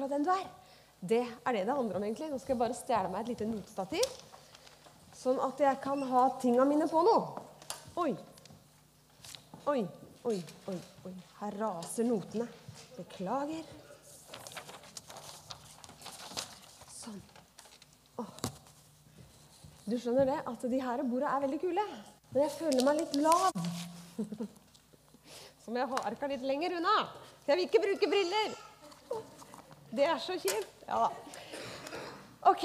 akkurat den du er. Det er det det handler om, egentlig. Nå skal jeg bare stjele meg et lite notestativ. Sånn at jeg kan ha tinga mine på noe. Oi. Oi, oi, oi. oi. Her raser notene. Beklager. Sånn. Åh. Du skjønner det, at de her borda er veldig kule. Men jeg føler meg litt lav. Så må jeg harka litt lenger unna. Jeg vil ikke bruke briller. Det er så kjipt. Ja da. Ok,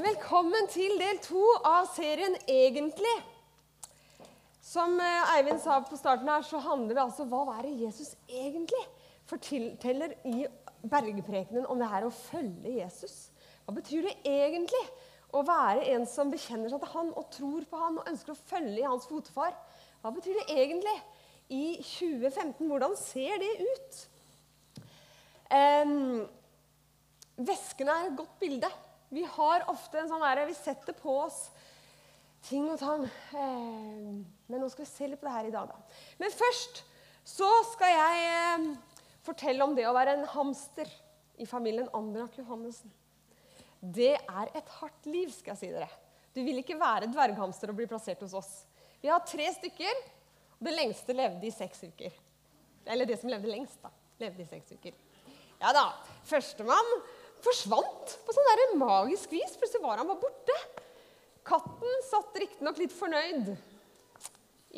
velkommen til del to av serien Egentlig. Som eh, Eivind sa på starten her, så handler det altså hva er det Jesus egentlig forteller i bergprekenen om det her å følge Jesus. Hva betyr det egentlig å være en som bekjenner seg til han og tror på han og ønsker å følge i hans fotfar? Hva betyr det egentlig i 2015? Hvordan ser det ut? Um, Væsken er et godt bilde. Vi har ofte en sånn der, Vi setter på oss ting og tang. Eh, men nå skal vi se litt på det her i dag, da. Men først så skal jeg eh, fortelle om det å være en hamster i familien Andrak Johannessen. Det er et hardt liv, skal jeg si dere. Du vil ikke være dverghamster og bli plassert hos oss. Vi har tre stykker, og det lengste levde i seks uker. Eller det som levde lengst, da. Levde i seks uker. Ja da. Førstemann forsvant på sånn der magisk vis. Plutselig var han bare borte. Katten satt riktignok litt fornøyd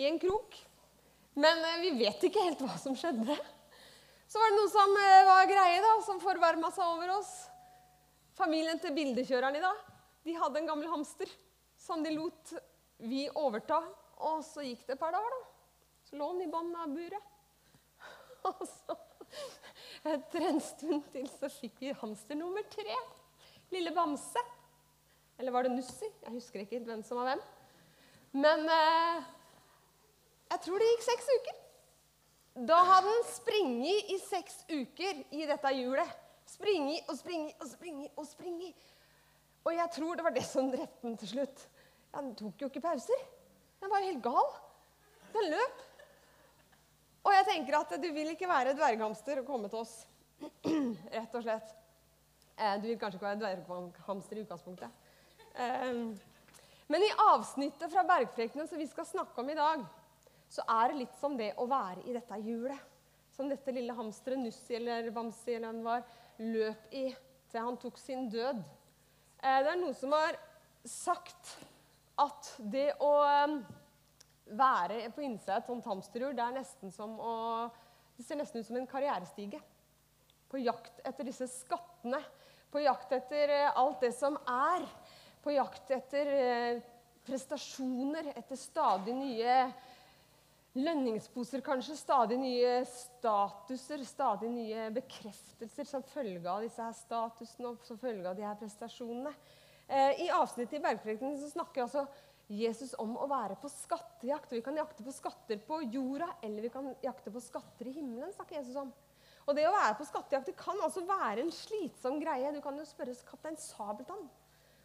i en krok. Men eh, vi vet ikke helt hva som skjedde. Så var det noe som eh, var greie, da, som forvarma seg over oss. Familien til bildekjøreren i dag de hadde en gammel hamster som de lot vi overta. Og så gikk det et par dager, da. Så lå han i bånn av buret. Og så etter en stund til så fikk vi hamster nummer tre. Lille Bamse. Eller var det Nussi? Jeg husker ikke hvem som var hvem. Men eh, jeg tror det gikk seks uker. Da hadde den springet i seks uker i dette hjulet. Springet og springet og springet og springet. Og jeg tror det var det som drepte den til slutt. Han tok jo ikke pauser. Den var jo helt gal. Den løp. Og jeg tenker at du vil ikke være dverghamster og komme til oss. Rett og slett. Eh, du vil kanskje ikke være dverghamster i utgangspunktet. Eh, men i avsnittet fra bergprekenen som vi skal snakke om i dag, så er det litt som det å være i dette hjulet. Som dette lille hamsteret Nussi eller Bamsi eller han var, løp i til han tok sin død. Eh, det er noen som har sagt at det å være på innsida et sånt hamsterhjul, det er nesten som å Det ser nesten ut som en karrierestige. På jakt etter disse skattene. På jakt etter eh, alt det som er. På jakt etter eh, prestasjoner, etter stadig nye lønningsposer, kanskje. Stadig nye statuser, stadig nye bekreftelser som følge av disse her statusene og som følge av de her prestasjonene. Eh, I avsnittet i Bergprekenen snakker altså Jesus om å være på skattejakt. Vi kan jakte på skatter på jorda, eller vi kan jakte på skatter i himmelen. snakker Jesus om. Og det å være på skattejakt det kan altså være en slitsom greie. Du kan jo spørre kaptein Sabeltann.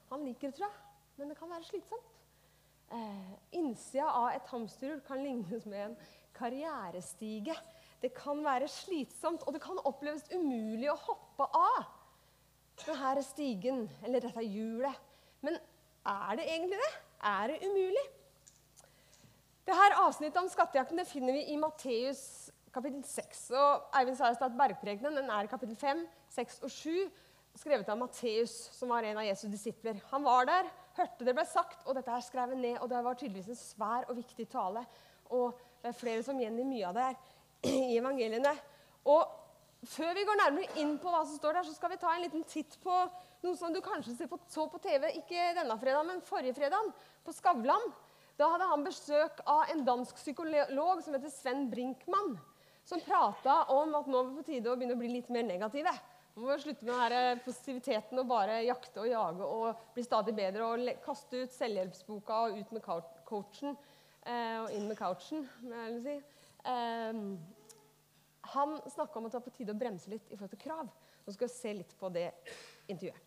Han liker det, tror jeg. Men det kan være slitsomt. Eh, innsida av et hamsterhjul kan lignes med en karrierestige. Det kan være slitsomt, og det kan oppleves umulig å hoppe av denne stigen eller dette hjulet. Men er det egentlig det? Er det umulig? Dette avsnittet om skattejakten det finner vi i Matteus kapittel 6. Og Eivind sa at Bergprekenen er kapittel 5, 6 og 7, skrevet av Matteus, som var en av Jesu disipler. Han var der, hørte det ble sagt, og dette er skrevet ned. Og det var tydeligvis en svær og viktig tale. Og det er flere som gjengir mye av det her i evangeliene. Og før vi går nærmere inn på hva som står der, så skal vi ta en liten titt på noe som du kanskje så på TV ikke denne fredagen, men forrige fredag, på Skavlan. Da hadde han besøk av en dansk psykolog som heter Sven Brinkmann. Som prata om at nå er det på tide å begynne å bli litt mer negative. Nå må vi slutte med denne positiviteten og bare jakte og jage og bli stadig bedre. Og kaste ut selvhjelpsboka og ut med coachen. Eh, og inn med couchen, må jeg si. Eh, han snakka om at det var på tide å bremse litt i forhold til krav. Nå skal vi se litt på det intervjuet.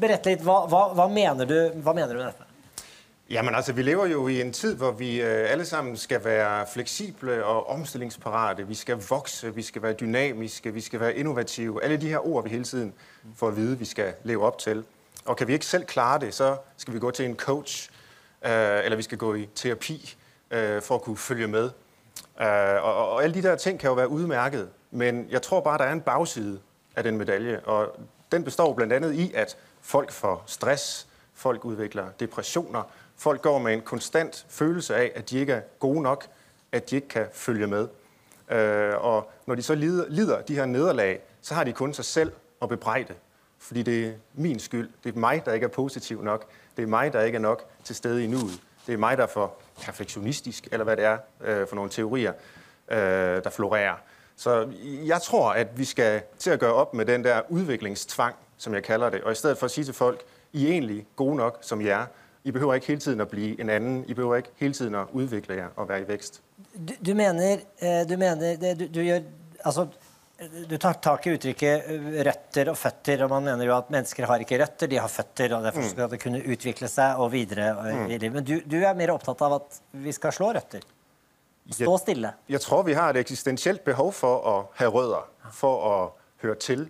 Berett litt. Hva, hva, hva, mener du, hva, mener du, med dette? Jamen altså, vi lever jo i en tid, hvor vi alle sammen skal være fleksible og omstillingsparate. Vi skal vokse, vi skal være dynamiske, vi skal være innovative. Alle de her ord, vi hele tiden får at vide, vi skal leve opp til. Og kan vi ikke selv klare det, så skal vi gå til en coach, eller vi skal gå i terapi øh, for at kunne følge med. Øh, og, og alle de der ting kan jo være udmærket, men jeg tror bare, der er en bagside af den medalje, og den består blandt andet i, at folk får stress, folk udvikler depressioner, folk går med en konstant følelse af, at de ikke er gode nok, at de ikke kan følge med. Øh, og når de så lider, lider de her nederlag, så har de kun sig selv at bebrejde. Fordi det er min skyld. Det er mig, der ikke er positiv nok. Det er mig, der ikke er nok til stede i nuet. Det er mig, der er for perfektionistisk, eller hvad det er øh, for nogle teorier, øh, der florerer. Så jeg tror, at vi skal til at gøre op med den der udviklingstvang, som jeg kalder det, og i stedet for at sige til folk, I er egentlig gode nok, som I er. I behøver ikke hele tiden at blive en anden. I behøver ikke hele tiden at udvikle jer og være i vækst. Du, du mener, eh, du, mener du, du, gjør, altså, du tar tak i uttrykket eh, røtter og føtter. og Man mener jo at mennesker har ikke røtter, de har føtter. og Derfor skal det kunne utvikle seg og videre. og i livet. Men du, du er mer opptatt av at vi skal slå røtter. Stå stille. Jeg tror, vi har et eksistensielt behov for å ha rødder, for å høre til,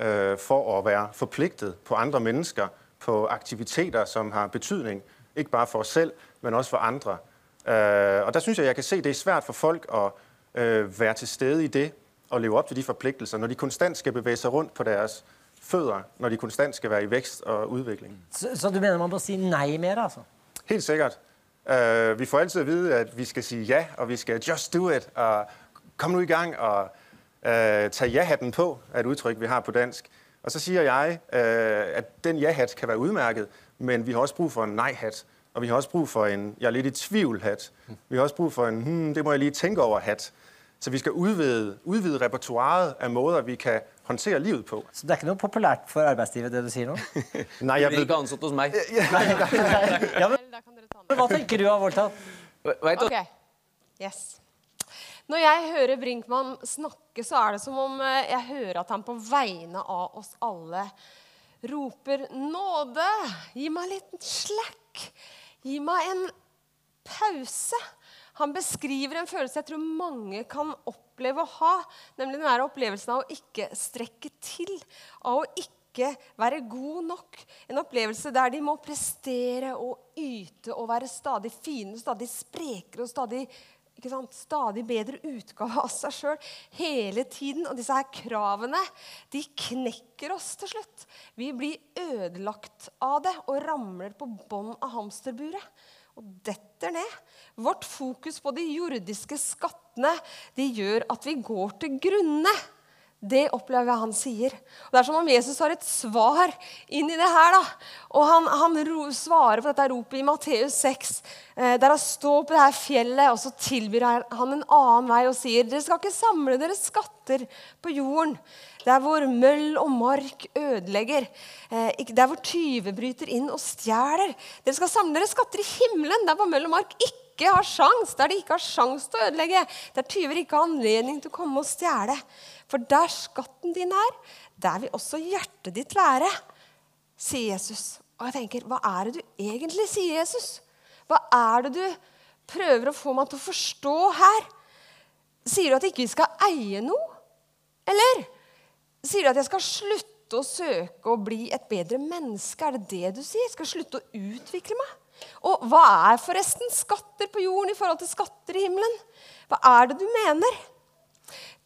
øh, for å være forpliktet på andre mennesker, på aktiviteter, som har betydning, ikke bare for oss selv, men også for andre. Øh, og der synes jeg, jeg kan se, det er svært for folk å øh, være til stede i det, og leve opp til de forpliktelser, når de konstant skal bevæge seg rundt på deres fødder, når de konstant skal være i vækst og udvikling. Så, så du mener man må si nei mer, altså? Helt sikkert. Uh, vi får altid at vide, at vi skal sige ja, og vi skal just do it, og kom nu i gang og uh, tage ja-hatten på, er et udtryk, vi har på dansk. Og så siger jeg, uh, at den ja-hat kan være udmærket, men vi har også brug for en nej-hat, og vi har også brug for en, jeg er lidt i tvivl-hat. Vi har også brug for en, hmm, det må jeg lige tænke over-hat. Så vi skal udvide, udvide repertoaret af måder, vi kan håndtere livet på. Så det er ikke noe populært for arbeidslivet, det du sier nå? Nej, Du jeg blir ikke ansatt hos meg. ja, men, Da kan dere ta den. hva tenker du av voldtatt? Vet Ok, yes. Når jeg hører Brinkmann snakke, så er det som om eh, jeg hører at han på vegne av oss alle roper nåde. Gi meg litt slack. Gi meg en pause. Han beskriver en følelse jeg tror mange kan oppleve å ha, nemlig den opplevelsen av å ikke strekke til, av å ikke være god nok. En opplevelse der de må prestere og yte og være stadig finere, stadig sprekere og stadig, stadig bedre utgave av seg sjøl hele tiden. Og disse her kravene de knekker oss til slutt. Vi blir ødelagt av det og ramler på bånn av hamsterburet og detter ned. Vårt fokus på de jordiske skattene de gjør at vi går til grunne. Det opplever jeg han sier. Og Det er som om Jesus har et svar inn i det her. da. Og Han, han ro, svarer på dette ropet i Matteus 6, eh, der han står på det her fjellet, og så tilbyr han en annen vei og sier dere skal ikke samle dere skatter på jorden, der hvor møll og mark ødelegger, eh, der hvor tyver bryter inn og stjeler. Dere skal samle dere skatter i himmelen, der hvor møll og mark ikke har sjans, der de ikke har sjans til å ødelegge, der tyver ikke har anledning til å komme og stjele. For der skatten din er, der vil også hjertet ditt være, sier Jesus. Og jeg tenker, hva er det du egentlig sier, Jesus? Hva er det du prøver å få meg til å forstå her? Sier du at ikke vi skal eie noe? Eller sier du at jeg skal slutte å søke å bli et bedre menneske? Er det det du sier? Jeg Skal slutte å utvikle meg? Og hva er forresten skatter på jorden i forhold til skatter i himmelen? Hva er det du mener?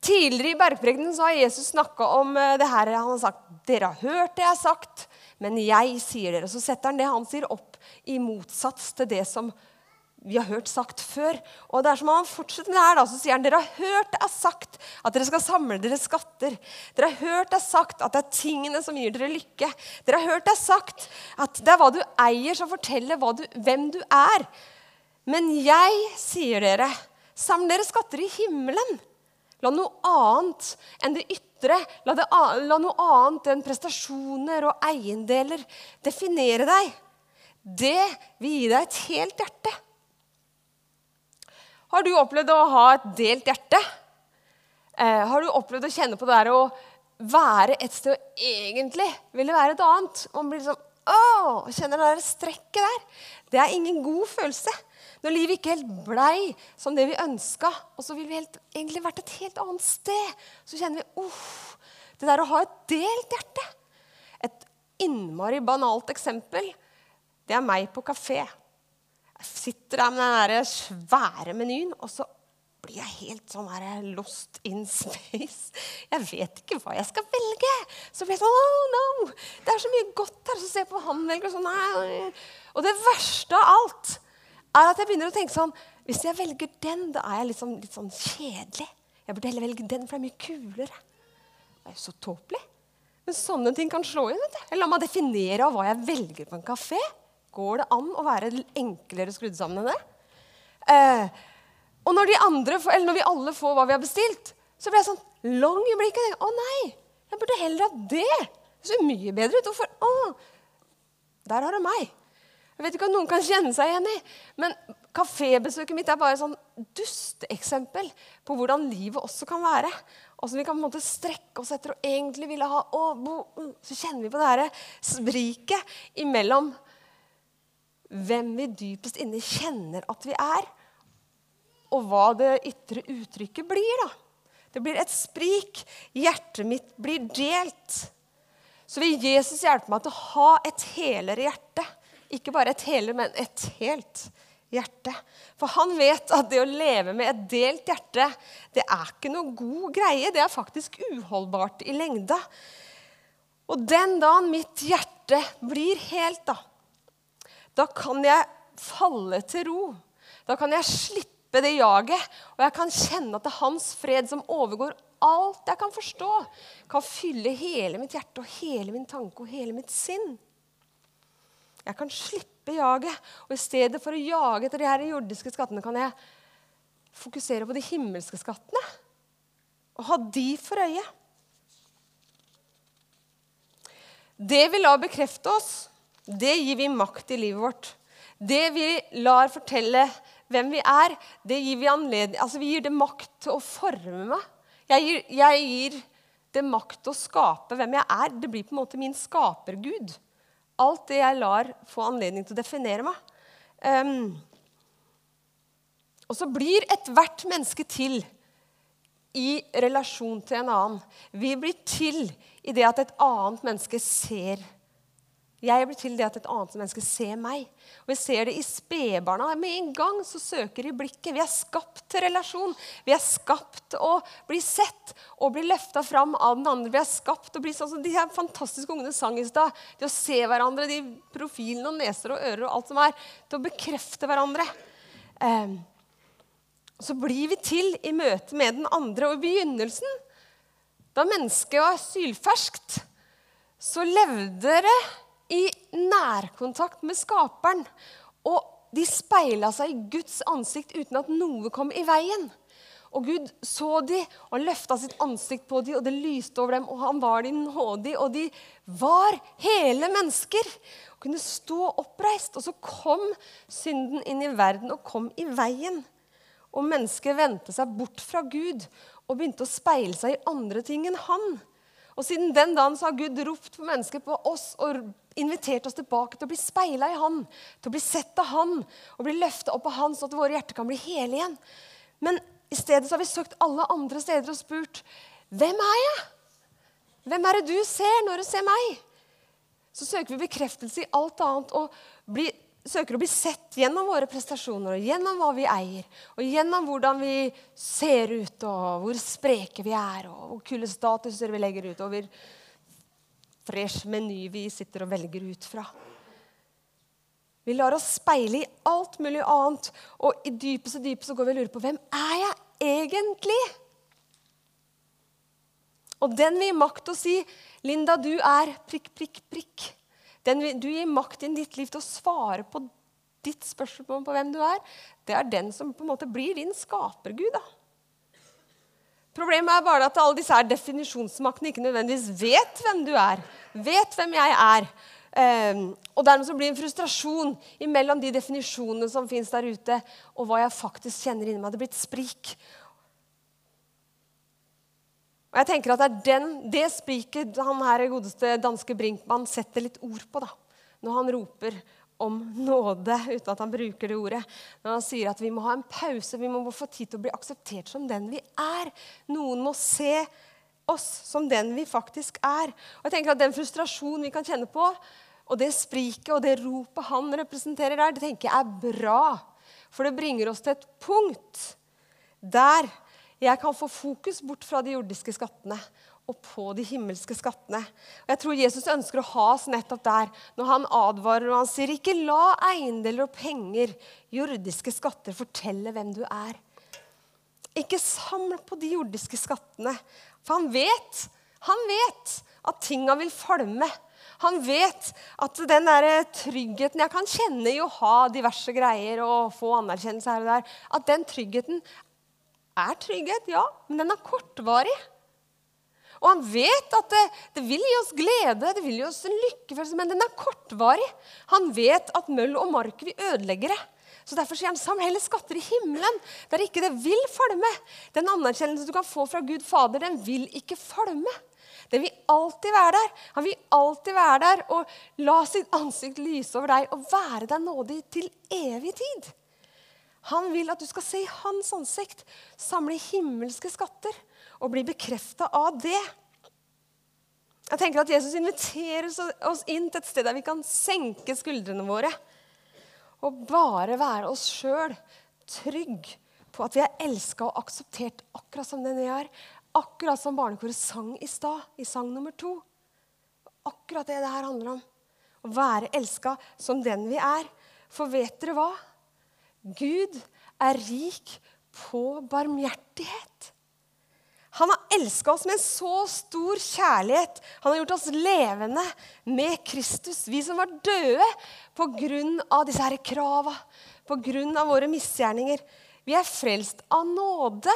Tidligere i bergprekenen har Jesus snakka om eh, det her. Han har sagt dere har hørt det jeg har sagt, men jeg sier dere. Så setter han det han sier, opp i motsats til det som vi har hørt sagt før. Og det er som om han fortsetter med det her, da, så sier han dere har hørt det er sagt at dere skal samle dere skatter. Dere har hørt det er sagt at det er tingene som gir dere lykke. Dere har hørt det er sagt at det er hva du eier, som forteller du, hvem du er. Men jeg sier dere, samle dere skatter i himmelen. La noe annet enn det ytre, la, det, la noe annet enn prestasjoner og eiendeler definere deg. Det vil gi deg et helt hjerte. Har du opplevd å ha et delt hjerte? Eh, har du opplevd å kjenne på det der å være et sted og egentlig ville være et annet? Man blir sånn Åh, kjenner det der strekket der. Det er ingen god følelse. Når livet ikke helt blei som det vi ønska, og så ville vi helt, egentlig vært et helt annet sted, så kjenner vi uff, Det der å ha et delt hjerte. Et innmari banalt eksempel, det er meg på kafé. Jeg sitter der med den der svære menyen, og så blir jeg helt sånn her lost in space. Jeg vet ikke hva jeg skal velge. Så blir jeg sånn Oh no! Det er så mye godt her. Så ser jeg på han velger sånn nei. Og det verste av alt er at jeg begynner å tenke sånn Hvis jeg velger den, da er jeg liksom litt sånn kjedelig. Jeg burde heller velge den, for det er mye kulere. Det er jo så tåpelig. Men sånne ting kan slå inn. vet du. La meg definere av hva jeg velger på en kafé. Går det an å være enklere skrudd sammen enn det? Eh, og når, de andre, når vi alle får hva vi har bestilt, så blir jeg sånn lang i blikket. Å nei, jeg burde heller ha det. Det ser mye bedre ut. Hvorfor? Å, der har du meg. Jeg vet ikke om noen kan kjenne seg igjen i, men kafébesøket mitt er bare et sånn dusteeksempel på hvordan livet også kan være. Så vi kan på en måte strekke oss etter og egentlig ville ha å, bo, Så kjenner vi på det her spriket imellom hvem vi dypest inne kjenner at vi er, og hva det ytre uttrykket blir. da. Det blir et sprik. Hjertet mitt blir delt. Så vil Jesus hjelpe meg til å ha et helere hjerte. Ikke bare et hele, men et helt hjerte. For han vet at det å leve med et delt hjerte, det er ikke noe god greie. Det er faktisk uholdbart i lengda. Og den dagen mitt hjerte blir helt, da, da kan jeg falle til ro. Da kan jeg slippe det jaget, og jeg kan kjenne at det er hans fred som overgår alt jeg kan forstå, kan fylle hele mitt hjerte og hele min tanke og hele mitt sinn. Jeg kan slippe jaget, og i stedet for å jage etter de her jordiske skattene, kan jeg fokusere på de himmelske skattene og ha de for øye. Det vi lar bekrefte oss, det gir vi makt i livet vårt. Det vi lar fortelle hvem vi er, det gir vi anledning Altså, vi gir det makt til å forme meg. Jeg gir, jeg gir det makt til å skape hvem jeg er. Det blir på en måte min skapergud. Alt det jeg lar få anledning til å definere meg. Um, og så blir ethvert menneske til i relasjon til en annen. Vi blir til i det at et annet menneske ser Jeg blir til det at et annet menneske ser meg. Og Vi ser det i spedbarna. Med en gang så søker de blikket. Vi er skapt til relasjon. Vi er skapt å bli sett og bli løfta fram av den andre. Vi er skapt å bli sånn som de her fantastiske ungene sang i stad. De å se hverandre, de profilene og neser og ører og alt som er. Til å bekrefte hverandre. Um, så blir vi til i møte med den andre. Og i begynnelsen, da mennesket var sylferskt, så levde det i nærkontakt med skaperen. Og de speila seg i Guds ansikt uten at noe kom i veien. Og Gud så de, og han løfta sitt ansikt på de, og det lyste over dem. Og han var de nådig, og de var hele mennesker. Og kunne stå oppreist. Og så kom synden inn i verden og kom i veien. Og mennesket vendte seg bort fra Gud og begynte å speile seg i andre ting enn han. Og siden den dagen så har Gud ropt på mennesker på oss og invitert oss tilbake til å bli speila i Han, til å bli sett av Han og bli løfta opp av Han, så at våre hjerter kan bli hele igjen. Men i stedet så har vi søkt alle andre steder og spurt hvem er jeg? Hvem er det du ser når du ser meg? Så søker vi bekreftelse i alt annet og blir, søker å bli sett gjennom våre prestasjoner og gjennom hva vi eier, og gjennom hvordan vi ser ut, og hvor spreke vi er, og hvor kule statuser vi legger ut, og hvor fresh meny vi sitter og velger ut fra. Vi lar oss speile i alt mulig annet, og i dypeste og dypest så går vi og lurer på hvem er jeg egentlig? Og den vil til å si 'Linda, du er prikk, prikk, prikk'. Den du gir makt i ditt liv til å svare på ditt spørsmål på hvem du er. Det er den som på en måte blir din skapergud. da. Problemet er bare at alle disse her definisjonsmaktene ikke nødvendigvis vet hvem du er. Vet hvem jeg er. Um, og dermed så blir det en frustrasjon mellom de definisjonene som fins der ute, og hva jeg faktisk kjenner inni meg. Det blir et sprik. Og jeg tenker at Det er den, det spriket han her godeste danske Brinkmann setter litt ord på. da. når han roper om nåde uten at han bruker det ordet. Når han sier at vi må ha en pause, vi må få tid til å bli akseptert som den vi er. Noen må se oss som den vi faktisk er. Og jeg tenker at Den frustrasjonen vi kan kjenne på, og det spriket og det ropet han representerer der, det tenker jeg er bra. For det bringer oss til et punkt der jeg kan få fokus bort fra de jordiske skattene og på de himmelske skattene. Og Jeg tror Jesus ønsker å ha oss nettopp der når han advarer og han sier ikke la eiendeler og penger, jordiske skatter, fortelle hvem du er. Ikke samle på de jordiske skattene. For han vet, han vet at tinga vil falme. Han vet at den der tryggheten jeg kan kjenne i å ha diverse greier og få anerkjennelse her og der, at den tryggheten er trygghet, ja, men den er kortvarig. Og han vet at det, det, vil gi oss glede, det vil gi oss en lykkefølelse, men den er kortvarig. Han vet at møll og mark vil ødelegge det. Så Derfor sier han samle heller skatter i himmelen, der ikke det vil falme. Den anerkjennelsen du kan få fra Gud Fader, den vil ikke falme. Den vil alltid være der. Han vil alltid være der og la sitt ansikt lyse over deg og være deg nådig til evig tid. Han vil at du skal se i hans ansikt, samle himmelske skatter og bli bekrefta av det. Jeg tenker at Jesus inviterer oss inn til et sted der vi kan senke skuldrene våre og bare være oss sjøl trygg på at vi er elska og akseptert akkurat som den vi er. Akkurat som barnekoret sang i stad, i sang nummer to. Akkurat det det her handler om. Å være elska som den vi er. For vet dere hva? Gud er rik på barmhjertighet. Han har elska oss med en så stor kjærlighet. Han har gjort oss levende med Kristus. Vi som var døde pga. disse her krava, pga. våre misgjerninger. Vi er frelst av nåde.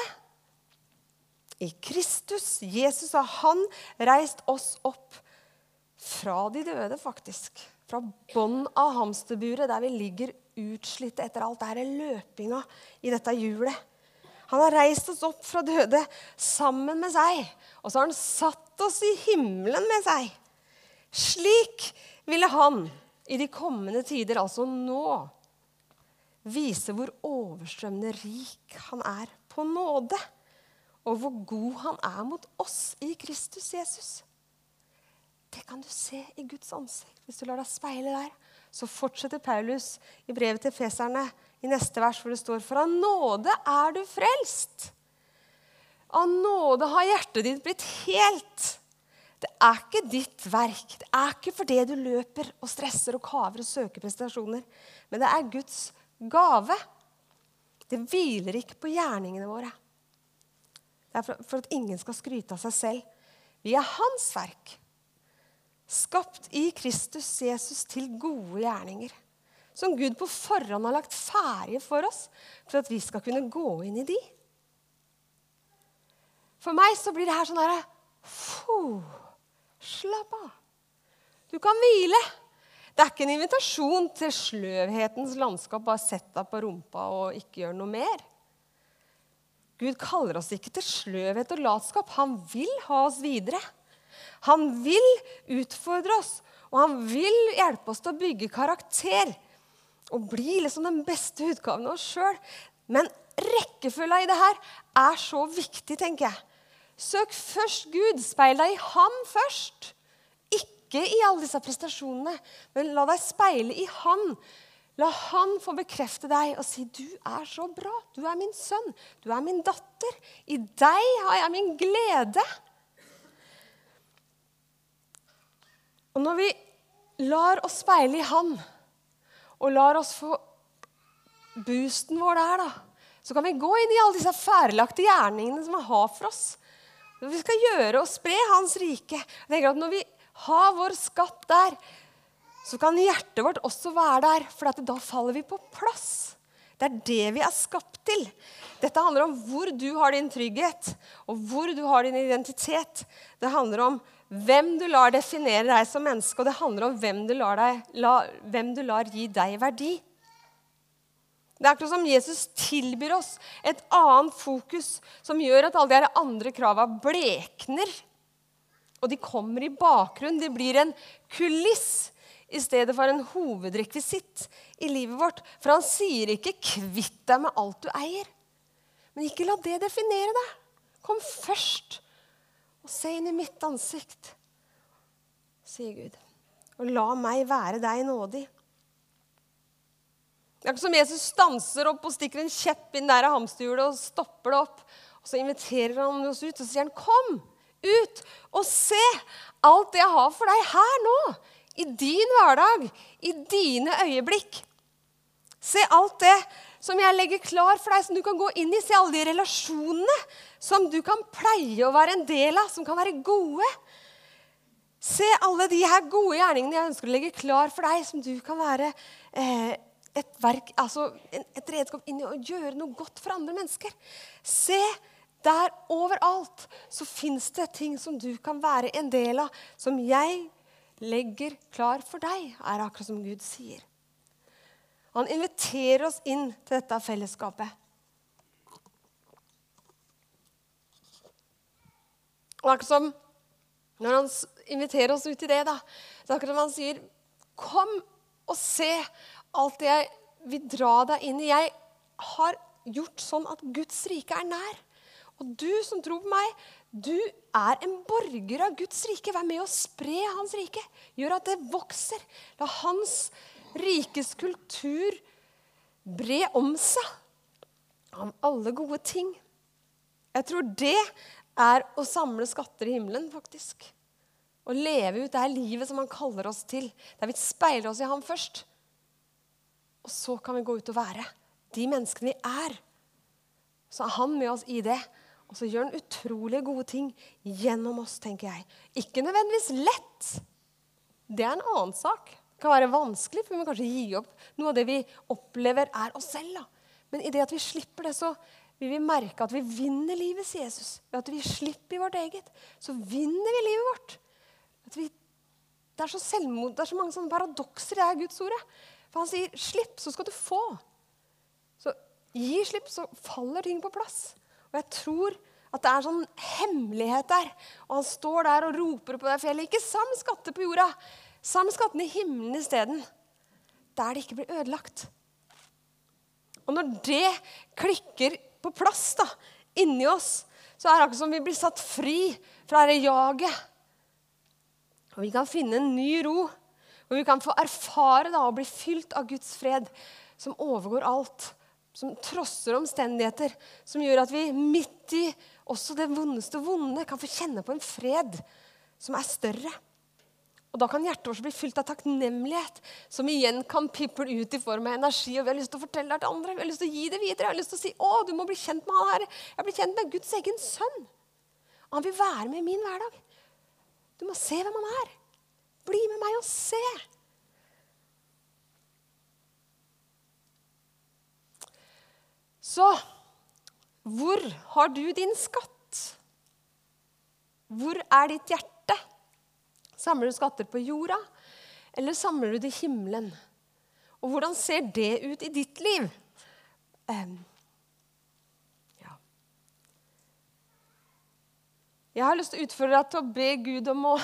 I Kristus, Jesus, har han reist oss opp fra de døde, faktisk. Fra bånn av hamsterburet, der vi ligger utslitte etter alt dette løpinga i dette hjulet. Han har reist oss opp fra døde sammen med seg. Og så har han satt oss i himmelen med seg. Slik ville han i de kommende tider, altså nå, vise hvor overstrømmende rik han er på nåde. Og hvor god han er mot oss i Kristus Jesus. Det kan du se i Guds ansikt hvis du lar deg speile der. Så fortsetter Paulus i brevet til feserne i neste vers hvor det står For av nåde er du frelst. Av nåde har hjertet ditt blitt helt. Det er ikke ditt verk. Det er ikke fordi du løper og stresser og kaver og søker prestasjoner. Men det er Guds gave. Det hviler ikke på gjerningene våre. Det er for at ingen skal skryte av seg selv. Vi er Hans verk. Skapt i Kristus Jesus til gode gjerninger som Gud på forhånd har lagt ferdige for oss for at vi skal kunne gå inn i de. For meg så blir det her sånn herre Slapp av. Du kan hvile. Det er ikke en invitasjon til sløvhetens landskap. Bare sett deg på rumpa og ikke gjør noe mer. Gud kaller oss ikke til sløvhet og latskap. Han vil ha oss videre. Han vil utfordre oss, og han vil hjelpe oss til å bygge karakter og bli liksom den beste utgaven av oss sjøl. Men rekkefølga i det her er så viktig, tenker jeg. Søk først Gud. Speil deg i Han først. Ikke i alle disse prestasjonene, men la deg speile i Han. La Han få bekrefte deg og si 'Du er så bra. Du er min sønn. Du er min datter. I deg har jeg min glede.' Og når vi lar oss speile i Han, og lar oss få boosten vår der, da. Så kan vi gå inn i alle disse ferdelagte gjerningene som han har for oss. Vi skal gjøre og spre Hans rike. Jeg tenker at Når vi har vår skatt der, så kan hjertet vårt også være der, for da faller vi på plass. Det er det vi er skapt til. Dette handler om hvor du har din trygghet, og hvor du har din identitet. Det handler om hvem du lar definere deg som menneske, og det handler om hvem du lar, deg, la, hvem du lar gi deg verdi. Det er akkurat som Jesus tilbyr oss et annet fokus som gjør at alle de andre krava blekner. Og de kommer i bakgrunnen. De blir en kuliss i stedet for en hovedrekvisitt i livet vårt. For han sier ikke 'kvitt deg med alt du eier'. Men ikke la det definere deg. Kom først og se inn i mitt ansikt, sier Gud. Og la meg være deg nådig. Det er ikke som Jesus stanser opp og stikker en kjepp inn der av hamsterhjulet og stopper det opp. Og så inviterer han oss ut og sier han, 'Kom ut og se alt det jeg har for deg her nå.' I din hverdag, i dine øyeblikk. Se alt det som jeg legger klar for deg, som du kan gå inn i. Se alle de relasjonene som du kan pleie å være en del av, som kan være gode. Se alle de her gode gjerningene jeg ønsker å legge klar for deg, som du kan være eh, et, verk, altså et redskap inn i å gjøre noe godt for andre mennesker. Se der overalt så fins det ting som du kan være en del av, som jeg legger klar for deg, er akkurat som Gud sier. Han inviterer oss inn til dette fellesskapet. Og akkurat som når han inviterer oss ut i det, da, så akkurat som han sier Kom og se alt det jeg vil dra deg inn i. Jeg har gjort sånn at Guds rike er nær. Og du som tror på meg, du er en borger av Guds rike. Vær med å spre hans rike. Gjør at det vokser. La hans rikes kultur bre om seg av alle gode ting. Jeg tror det er å samle skatter i himmelen, faktisk. Å leve ut det her livet som han kaller oss til. Der vi speiler oss i ham først. Og så kan vi gå ut og være de menneskene vi er. Så er han med oss i det. Og så gjør han utrolig gode ting gjennom oss, tenker jeg. Ikke nødvendigvis lett. Det er en annen sak. Kan være vanskelig, for vi må kanskje gi opp. Noe av det vi opplever, er oss selv. da. Men i det at vi slipper det, så vil vi merke at vi vinner livet, sier Jesus. Ved at vi slipper vårt eget, så vinner vi livet vårt. Vi, det, er selvmod, det er så mange sånne paradokser i det Guds ordet. For han sier 'slipp, så skal du få'. Så gi slipp, så faller ting på plass. Og jeg tror at det er sånn hemmelighet der. Og han står der og roper på det fjellet. Ikke sam skatter på jorda. Sam skattene i himmelen isteden. Der det ikke blir ødelagt. Og når det klikker på plass da, inni oss, så er det akkurat som vi blir satt fri fra det jaget. Og vi kan finne en ny ro og vi kan få erfare da, å bli fylt av Guds fred, som overgår alt. Som trosser omstendigheter. Som gjør at vi midt i også det vondeste vonde kan få kjenne på en fred som er større. Og Da kan hjertet vårt bli fylt av takknemlighet, som igjen kan piple ut i form av energi. og Vi har lyst til å fortelle det til andre, vi har lyst til å gi det videre. Jeg har lyst til å si å, du må bli kjent med han her. Jeg blir kjent med Guds egen sønn. Han vil være med i min hverdag. Du må se hvem han er. Bli med meg og se. Så hvor har du din skatt? Hvor er ditt hjerte? Samler du skatter på jorda, eller samler du det i himmelen? Og hvordan ser det ut i ditt liv? Um, ja. Jeg har lyst til å utfordre deg til å be Gud om å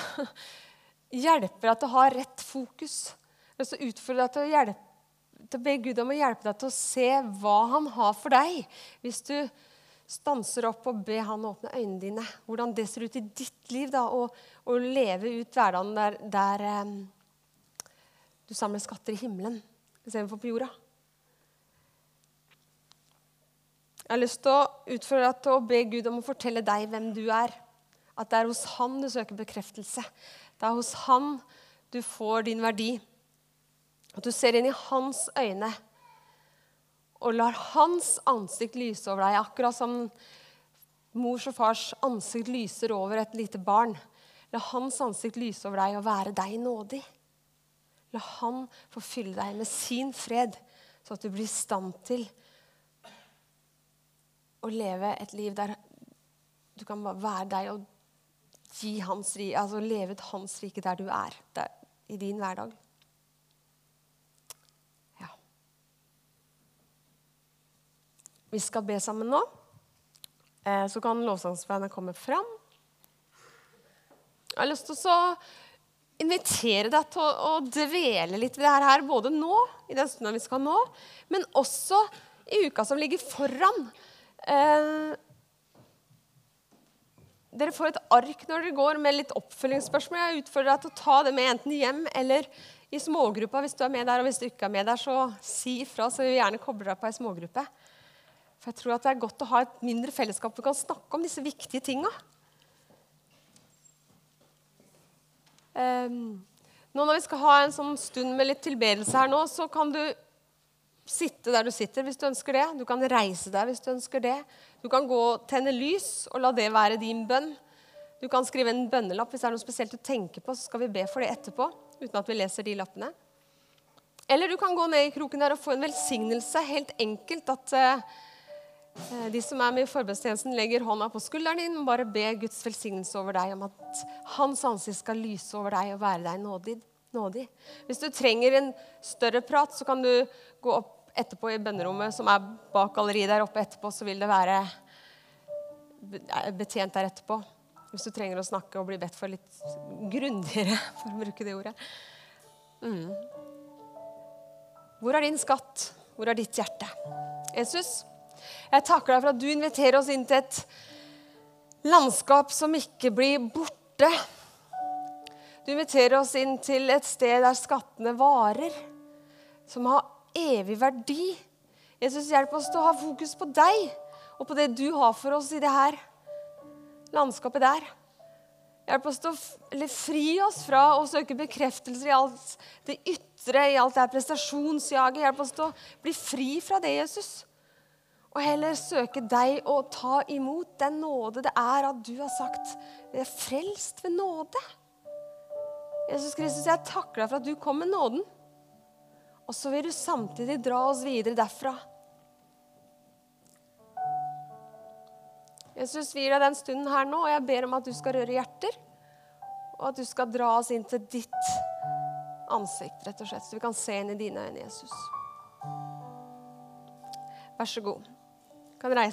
hjelpe deg til å ha rett fokus. Jeg har lyst til å utfordre deg til å, hjelpe, til å be Gud om å hjelpe deg til å se hva han har for deg. Hvis du stanser opp og ber han åpne øynene dine. Hvordan det ser ut i ditt liv. da, å, å leve ut hverdagen der, der um, du samler skatter i himmelen istedenfor på jorda. Jeg har lyst til å utfordre deg til å be Gud om å fortelle deg hvem du er. At det er hos Han du søker bekreftelse. Det er hos Han du får din verdi. At du ser inn i hans øyne og lar hans ansikt lyse over deg, akkurat som mors og fars ansikt lyser over et lite barn. La hans ansikt lyse over deg og være deg nådig. La han få fylle deg med sin fred, så at du blir i stand til å leve et liv der du kan være deg og gi hans, altså leve ut hans rike der du er, der, i din hverdag. Vi skal be sammen nå. Eh, så kan lovsangsbandet komme fram. Jeg har lyst til å invitere deg til å, dvele litt ved det her, både nå, i den stunden vi skal nå, men også i uka som ligger foran. Eh, dere får et ark når dere går med litt oppfølgingsspørsmål. Jeg utfordrer deg til å ta det med enten hjem eller i smågruppa hvis du er med der. Og hvis du ikke er med der, så si ifra, så vi gjerne koble deg på ei smågruppe. For jeg tror at det er godt å ha et mindre fellesskap hvor vi kan snakke om disse viktige tinga. Um, nå når vi skal ha en sånn stund med litt tilbedelse her nå, så kan du sitte der du sitter hvis du ønsker det. Du kan reise deg hvis du ønsker det. Du kan gå og tenne lys og la det være din bønn. Du kan skrive en bønnelapp hvis det er noe spesielt du tenker på. så skal vi be for det etterpå, uten at vi leser de lappene. Eller du kan gå ned i kroken der og få en velsignelse. Helt enkelt at uh, de som er med i forbundstjenesten, legger hånda på skulderen din og bare be Guds velsignelse over deg om at Hans ansikt skal lyse over deg og være deg nådig. nådig. Hvis du trenger en større prat, så kan du gå opp etterpå i bønnerommet som er bak galleriet der oppe etterpå, så vil det være betjent der etterpå. Hvis du trenger å snakke og bli bedt for litt grundigere, for å bruke det ordet. Mm. Hvor er din skatt? Hvor er ditt hjerte? Jesus, jeg takker deg for at du inviterer oss inn til et landskap som ikke blir borte. Du inviterer oss inn til et sted der skattene varer, som har evig verdi. Jesus, hjelp oss til å ha fokus på deg og på det du har for oss i det her landskapet der. Hjelp oss til å fri oss fra å søke bekreftelser i alt det ytre, i alt det her prestasjonsjaget. Hjelp oss til å bli fri fra det, Jesus. Og heller søke deg og ta imot den nåde det er at du har sagt vi er frelst ved nåde. Jesus Kristus, jeg takker deg for at du kom med nåden. Og så vil du samtidig dra oss videre derfra. Jesus, vi gir deg den stunden her nå, og jeg ber om at du skal røre hjerter. Og at du skal dra oss inn til ditt ansikt, rett og slett, så vi kan se inn i dine øyne, Jesus. Vær så god. Kan reise